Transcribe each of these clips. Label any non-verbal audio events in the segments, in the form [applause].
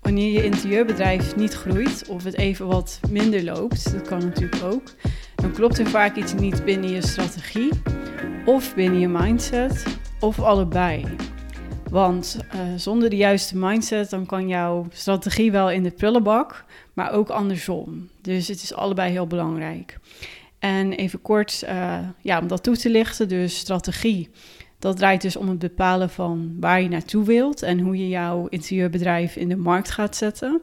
Wanneer je interieurbedrijf niet groeit of het even wat minder loopt, dat kan natuurlijk ook, dan klopt er vaak iets niet binnen je strategie of binnen je mindset of allebei. Want uh, zonder de juiste mindset dan kan jouw strategie wel in de prullenbak, maar ook andersom. Dus het is allebei heel belangrijk. En even kort, uh, ja, om dat toe te lichten, dus strategie. Dat draait dus om het bepalen van waar je naartoe wilt en hoe je jouw interieurbedrijf in de markt gaat zetten.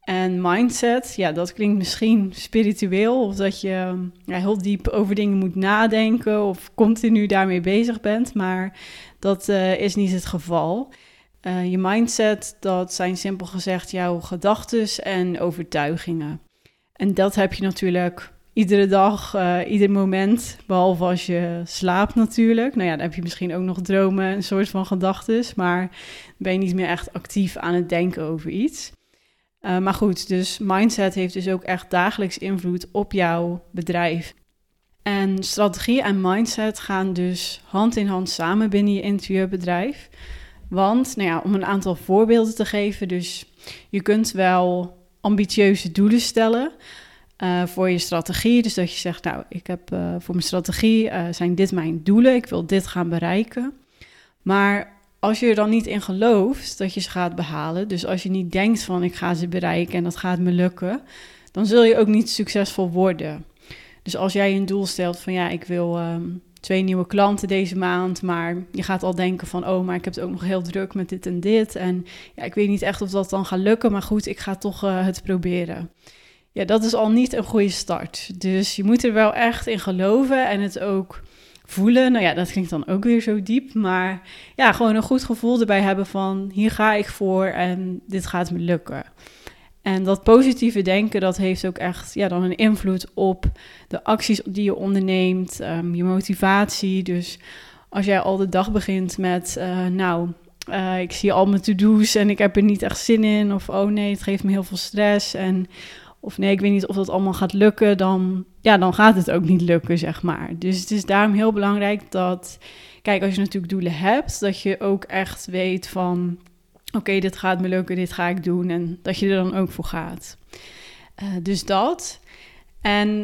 En mindset, ja, dat klinkt misschien spiritueel of dat je ja, heel diep over dingen moet nadenken of continu daarmee bezig bent, maar dat uh, is niet het geval. Uh, je mindset, dat zijn simpel gezegd jouw gedachten en overtuigingen. En dat heb je natuurlijk iedere dag, uh, ieder moment, behalve als je slaapt natuurlijk. Nou ja, dan heb je misschien ook nog dromen, een soort van gedachten, maar ben je niet meer echt actief aan het denken over iets. Uh, maar goed, dus mindset heeft dus ook echt dagelijks invloed op jouw bedrijf. En strategie en mindset gaan dus hand in hand samen binnen je interieurbedrijf. Want, nou ja, om een aantal voorbeelden te geven, dus je kunt wel ambitieuze doelen stellen uh, voor je strategie. Dus dat je zegt, nou, ik heb uh, voor mijn strategie uh, zijn dit mijn doelen, ik wil dit gaan bereiken. Maar als je er dan niet in gelooft dat je ze gaat behalen, dus als je niet denkt van ik ga ze bereiken en dat gaat me lukken, dan zul je ook niet succesvol worden. Dus als jij een doel stelt van ja, ik wil um, twee nieuwe klanten deze maand, maar je gaat al denken van oh, maar ik heb het ook nog heel druk met dit en dit en ja, ik weet niet echt of dat dan gaat lukken, maar goed, ik ga toch het proberen. Ja, dat is al niet een goede start. Dus je moet er wel echt in geloven en het ook voelen. Nou ja, dat klinkt dan ook weer zo diep. Maar ja, gewoon een goed gevoel erbij hebben van hier ga ik voor en dit gaat me lukken. En dat positieve denken, dat heeft ook echt ja, dan een invloed op de acties die je onderneemt, um, je motivatie. Dus als jij al de dag begint met, uh, nou, uh, ik zie al mijn to-do's en ik heb er niet echt zin in. Of, oh nee, het geeft me heel veel stress. En of nee, ik weet niet of dat allemaal gaat lukken, dan, ja, dan gaat het ook niet lukken, zeg maar. Dus het is daarom heel belangrijk dat, kijk, als je natuurlijk doelen hebt, dat je ook echt weet van, oké, dit gaat me lukken, dit ga ik doen en dat je er dan ook voor gaat. Uh, dus dat. En uh,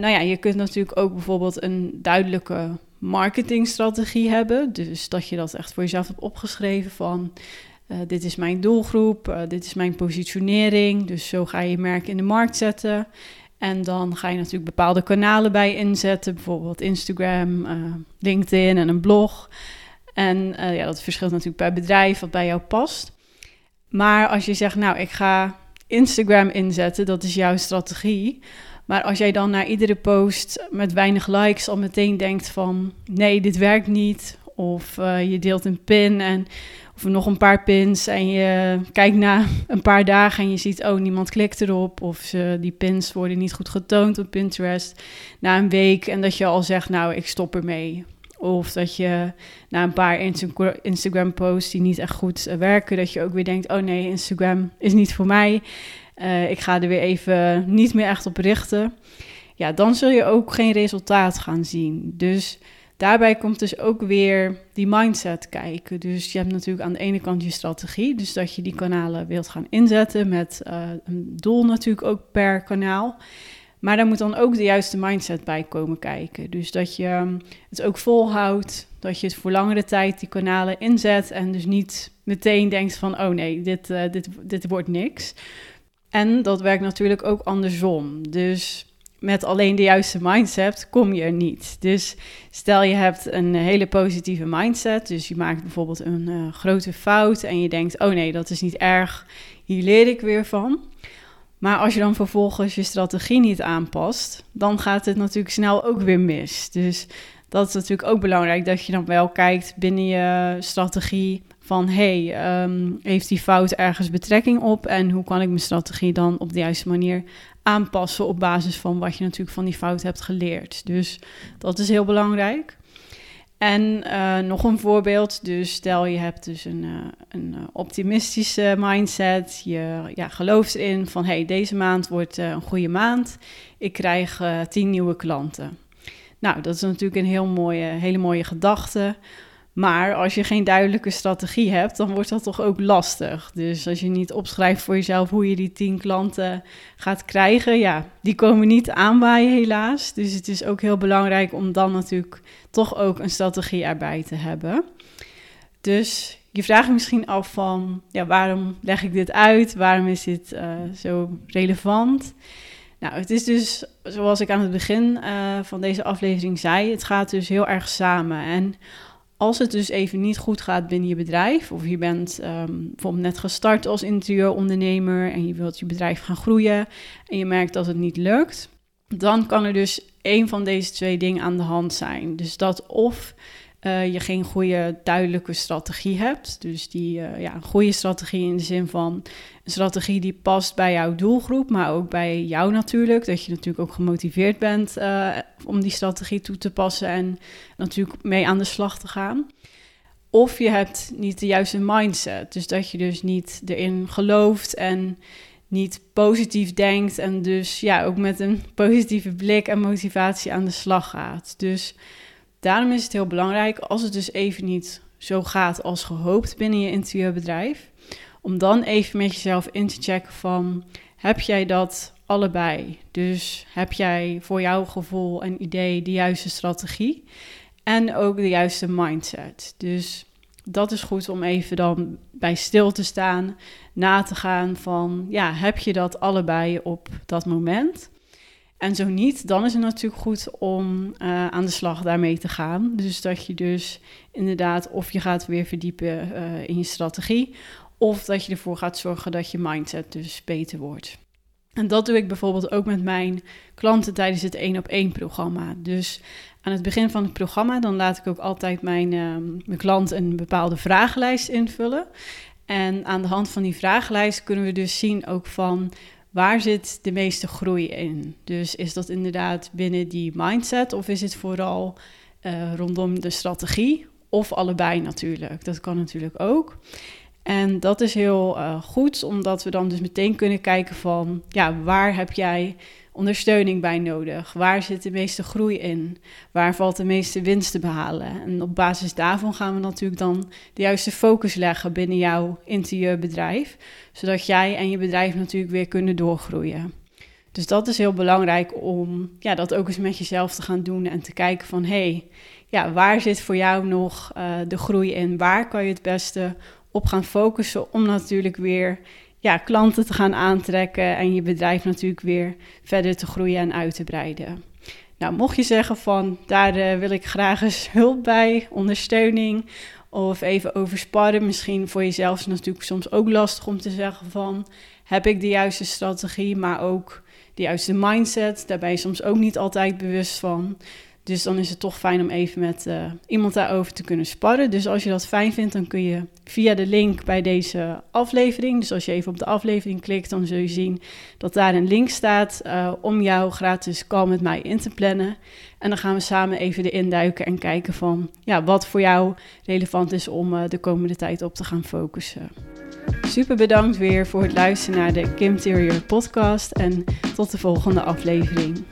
nou ja, je kunt natuurlijk ook bijvoorbeeld een duidelijke marketingstrategie hebben. Dus dat je dat echt voor jezelf hebt opgeschreven van uh, dit is mijn doelgroep, uh, dit is mijn positionering. Dus zo ga je je merk in de markt zetten. En dan ga je natuurlijk bepaalde kanalen bij inzetten, bijvoorbeeld Instagram, uh, LinkedIn en een blog. En ja, dat verschilt natuurlijk per bedrijf wat bij jou past. Maar als je zegt, nou, ik ga Instagram inzetten, dat is jouw strategie. Maar als jij dan naar iedere post met weinig likes al meteen denkt van, nee, dit werkt niet. Of je deelt een pin en of nog een paar pins en je kijkt na een paar dagen en je ziet, oh, niemand klikt erop. Of ze, die pins worden niet goed getoond op Pinterest na een week. En dat je al zegt, nou, ik stop ermee. Of dat je na een paar Instagram-posts die niet echt goed eh, werken, dat je ook weer denkt, oh nee, Instagram is niet voor mij. Uh, ik ga er weer even niet meer echt op richten. Ja, dan zul je ook geen resultaat gaan zien. Dus daarbij komt dus ook weer die mindset kijken. Dus je hebt natuurlijk aan de ene kant je strategie, dus dat je die kanalen wilt gaan inzetten met uh, een doel natuurlijk ook per kanaal. Maar daar moet dan ook de juiste mindset bij komen kijken. Dus dat je ehm, het ook volhoudt, dat je het voor langere tijd die kanalen inzet en dus niet meteen denkt van, oh nee, dit, uh, dit, dit wordt niks. En dat werkt natuurlijk ook andersom. Dus met alleen de juiste mindset kom je er niet. Dus stel je hebt een hele positieve mindset, dus je maakt bijvoorbeeld een uh, grote fout en je denkt, oh nee, dat is niet erg, hier leer ik weer van. Maar als je dan vervolgens je strategie niet aanpast, dan gaat het natuurlijk snel ook weer mis. Dus dat is natuurlijk ook belangrijk dat je dan wel kijkt binnen je strategie van hey, um, heeft die fout ergens betrekking op en hoe kan ik mijn strategie dan op de juiste manier aanpassen op basis van wat je natuurlijk van die fout hebt geleerd. Dus dat is heel belangrijk. En uh, nog een voorbeeld, dus stel je hebt dus een, uh, een optimistische mindset, je ja, gelooft erin van hey, deze maand wordt een goede maand, ik krijg tien nieuwe klanten. Nou, dat is natuurlijk een heel mooie, hele mooie gedachte. Maar als je geen duidelijke strategie hebt, dan wordt dat toch ook lastig. Dus als je niet opschrijft voor jezelf hoe je die tien klanten gaat krijgen, ja, die komen niet aanwaaien helaas. Dus het is ook heel belangrijk om dan natuurlijk toch ook een strategie erbij te hebben. Dus je vraagt misschien af van, ja, waarom leg ik dit uit? Waarom is dit uh, zo relevant? Nou, het is dus, zoals ik aan het begin uh, van deze aflevering zei, het gaat dus heel erg samen. En als het dus even niet goed gaat binnen je bedrijf, of je bent um, bijvoorbeeld net gestart als interieurondernemer en je wilt je bedrijf gaan groeien en je merkt dat het niet lukt, dan kan er dus een van deze twee dingen aan de hand zijn. Dus dat of uh, je geen goede duidelijke strategie hebt. Dus die, uh, ja, een goede strategie in de zin van een strategie die past bij jouw doelgroep, maar ook bij jou natuurlijk. Dat je natuurlijk ook gemotiveerd bent uh, om die strategie toe te passen en natuurlijk mee aan de slag te gaan. Of je hebt niet de juiste mindset. Dus dat je dus niet erin gelooft en niet positief denkt. En dus ja, ook met een [laughs] positieve blik en motivatie aan de slag gaat. Dus Daarom is het heel belangrijk, als het dus even niet zo gaat als gehoopt binnen je interieurbedrijf, om dan even met jezelf in te checken van, heb jij dat allebei? Dus heb jij voor jouw gevoel en idee de juiste strategie en ook de juiste mindset? Dus dat is goed om even dan bij stil te staan, na te gaan van, ja, heb je dat allebei op dat moment? En zo niet, dan is het natuurlijk goed om uh, aan de slag daarmee te gaan. Dus dat je dus inderdaad of je gaat weer verdiepen uh, in je strategie, of dat je ervoor gaat zorgen dat je mindset dus beter wordt. En dat doe ik bijvoorbeeld ook met mijn klanten tijdens het 1 op 1 programma. Dus aan het begin van het programma, dan laat ik ook altijd mijn, uh, mijn klant een bepaalde vragenlijst invullen. En aan de hand van die vragenlijst kunnen we dus zien ook van waar zit de meeste groei in? Dus is dat inderdaad binnen die mindset of is het vooral uh, rondom de strategie? Of allebei natuurlijk. Dat kan natuurlijk ook. En dat is heel uh, goed, omdat we dan dus meteen kunnen kijken van, ja, waar heb jij ondersteuning bij nodig? Waar zit de meeste groei in? Waar valt de meeste winst te behalen? En op basis daarvan gaan we natuurlijk dan de juiste focus leggen binnen jouw interieurbedrijf, zodat jij en je bedrijf natuurlijk weer kunnen doorgroeien. Dus dat is heel belangrijk om ja, dat ook eens met jezelf te gaan doen en te kijken van hé, hey, ja, waar zit voor jou nog uh, de groei in? Waar kan je het beste op gaan focussen om natuurlijk weer ja, klanten te gaan aantrekken en je bedrijf natuurlijk weer verder te groeien en uit te breiden. Nou, mocht je zeggen van daar uh, wil ik graag eens hulp bij, ondersteuning of even over sparren, misschien voor jezelf is natuurlijk soms ook lastig om te zeggen van heb ik de juiste strategie, maar ook de juiste mindset. Daar ben je soms ook niet altijd bewust van. Dus dan is het toch fijn om even met uh, iemand daarover te kunnen sparren. Dus als je dat fijn vindt, dan kun je via de link bij deze aflevering. Dus als je even op de aflevering klikt, dan zul je zien dat daar een link staat uh, om jou gratis call met mij in te plannen. En dan gaan we samen even erin duiken en kijken van ja, wat voor jou relevant is om uh, de komende tijd op te gaan focussen. Super bedankt weer voor het luisteren naar de Kim Terrier podcast en tot de volgende aflevering.